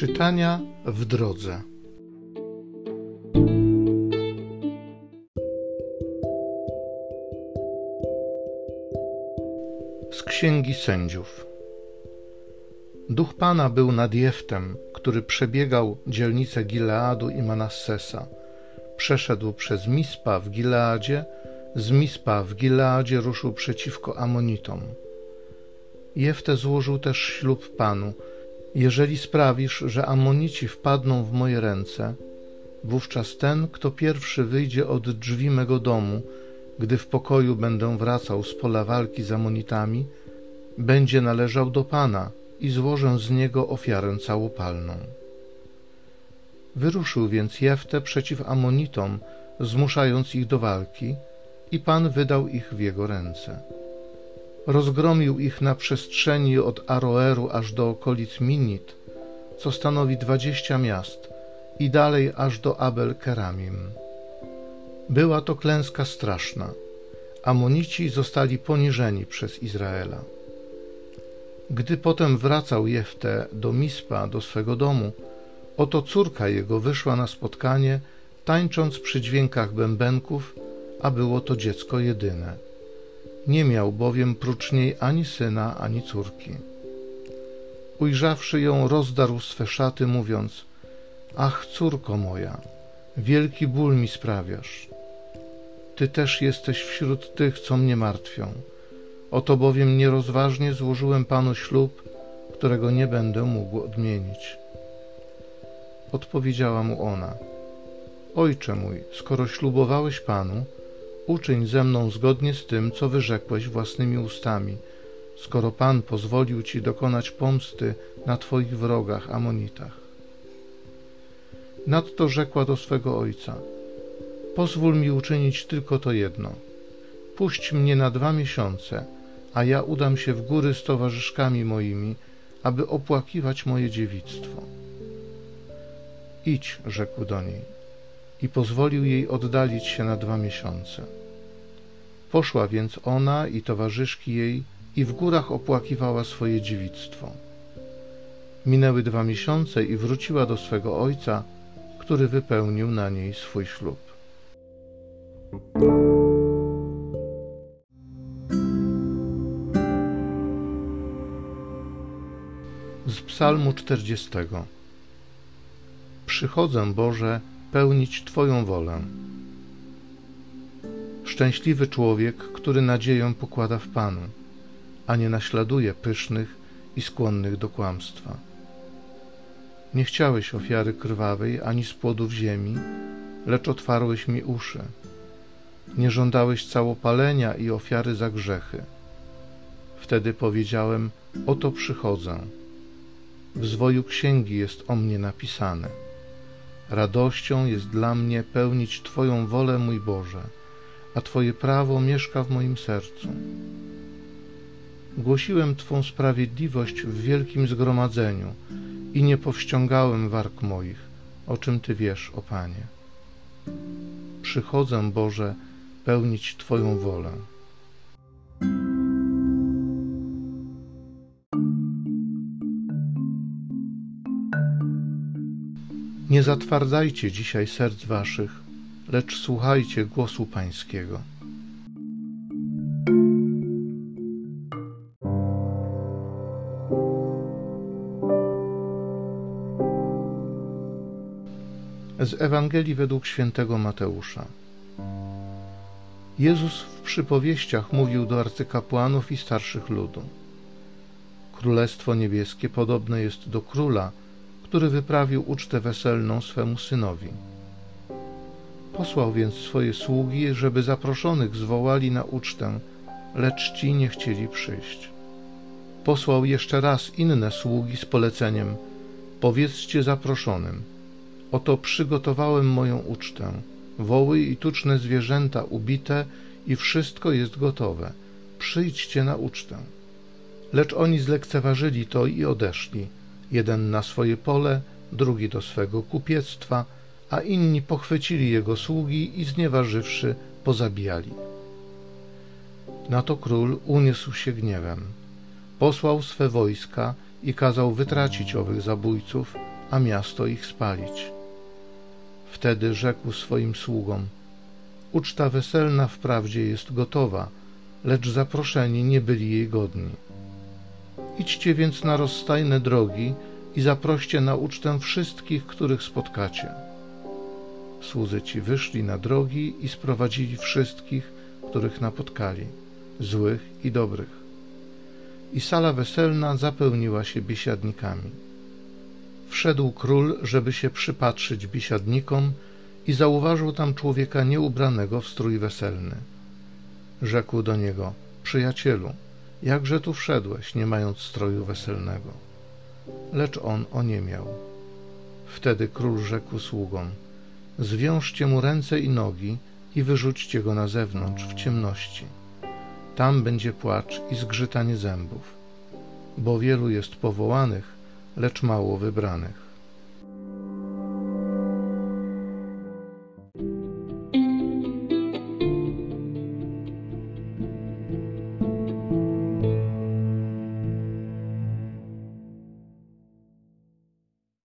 Czytania w drodze. Z Księgi Sędziów. Duch Pana był nad Jeftem, który przebiegał dzielnice Gileadu i Manassesa. Przeszedł przez Mispa w Gileadzie, z Mispa w Gileadzie ruszył przeciwko Amonitom. Jefte złożył też ślub Panu – jeżeli sprawisz, że Amonici wpadną w moje ręce, wówczas ten, kto pierwszy wyjdzie od drzwi mego domu, gdy w pokoju będę wracał z pola walki z Amonitami, będzie należał do Pana i złożę z niego ofiarę całopalną. Wyruszył więc Jefte przeciw Amonitom, zmuszając ich do walki, i Pan wydał ich w jego ręce. Rozgromił ich na przestrzeni od Aroeru aż do okolic Minit, co stanowi dwadzieścia miast, i dalej aż do Abel Keramim. Była to klęska straszna. Amonici zostali poniżeni przez Izraela. Gdy potem wracał Jefte do Mispa, do swego domu, oto córka jego wyszła na spotkanie, tańcząc przy dźwiękach bębenków, a było to dziecko jedyne. Nie miał bowiem prócz niej ani syna, ani córki. Ujrzawszy ją, rozdarł swe szaty, mówiąc: Ach, córko moja, wielki ból mi sprawiasz. Ty też jesteś wśród tych, co mnie martwią. Oto bowiem nierozważnie złożyłem panu ślub, którego nie będę mógł odmienić. Odpowiedziała mu ona: Ojcze mój, skoro ślubowałeś panu, Uczyń ze mną zgodnie z tym, co wyrzekłeś własnymi ustami, skoro Pan pozwolił ci dokonać pomsty na twoich wrogach, Amonitach. Nadto rzekła do swego ojca: Pozwól mi uczynić tylko to jedno. Puść mnie na dwa miesiące, a ja udam się w góry z towarzyszkami moimi, aby opłakiwać moje dziewictwo. Idź, rzekł do niej, i pozwolił jej oddalić się na dwa miesiące. Poszła więc ona i towarzyszki jej i w górach opłakiwała swoje dziewictwo. Minęły dwa miesiące i wróciła do swego ojca, który wypełnił na niej swój ślub. Z Psalmu 40. Przychodzę, Boże, pełnić Twoją wolę. Szczęśliwy człowiek, który nadzieję pokłada w Panu, a nie naśladuje pysznych i skłonnych do kłamstwa. Nie chciałeś ofiary krwawej ani z płodów ziemi, lecz otwarłeś mi uszy. Nie żądałeś całopalenia i ofiary za grzechy. Wtedy powiedziałem: Oto przychodzę. W zwoju księgi jest o mnie napisane. Radością jest dla mnie pełnić Twoją wolę, mój Boże a Twoje prawo mieszka w moim sercu. Głosiłem Twą sprawiedliwość w wielkim zgromadzeniu i nie powściągałem warg moich, o czym Ty wiesz, o Panie. Przychodzę, Boże, pełnić Twoją wolę. Nie zatwardzajcie dzisiaj serc waszych, lecz słuchajcie głosu Pańskiego. Z Ewangelii według świętego Mateusza. Jezus w przypowieściach mówił do arcykapłanów i starszych ludu. Królestwo niebieskie podobne jest do króla, który wyprawił ucztę weselną swemu synowi. Posłał więc swoje sługi, żeby zaproszonych zwołali na ucztę, lecz ci nie chcieli przyjść. Posłał jeszcze raz inne sługi z poleceniem: Powiedzcie zaproszonym: Oto przygotowałem moją ucztę. Woły i tuczne zwierzęta ubite i wszystko jest gotowe. Przyjdźcie na ucztę. Lecz oni zlekceważyli to i odeszli, jeden na swoje pole, drugi do swego kupiectwa a inni pochwycili jego sługi i znieważywszy, pozabijali. Na to król uniósł się gniewem. Posłał swe wojska i kazał wytracić owych zabójców, a miasto ich spalić. Wtedy rzekł swoim sługom: Uczta weselna wprawdzie jest gotowa, lecz zaproszeni nie byli jej godni. Idźcie więc na rozstajne drogi i zaproście na ucztę wszystkich, których spotkacie. Słudzy ci wyszli na drogi i sprowadzili wszystkich, których napotkali, złych i dobrych. I sala weselna zapełniła się biesiadnikami. Wszedł król, żeby się przypatrzyć biesiadnikom i zauważył tam człowieka nieubranego w strój weselny. Rzekł do niego, przyjacielu, jakże tu wszedłeś, nie mając stroju weselnego? Lecz on oniemiał. Wtedy król rzekł sługom, zwiążcie mu ręce i nogi i wyrzućcie go na zewnątrz w ciemności. Tam będzie płacz i zgrzytanie zębów, bo wielu jest powołanych, lecz mało wybranych.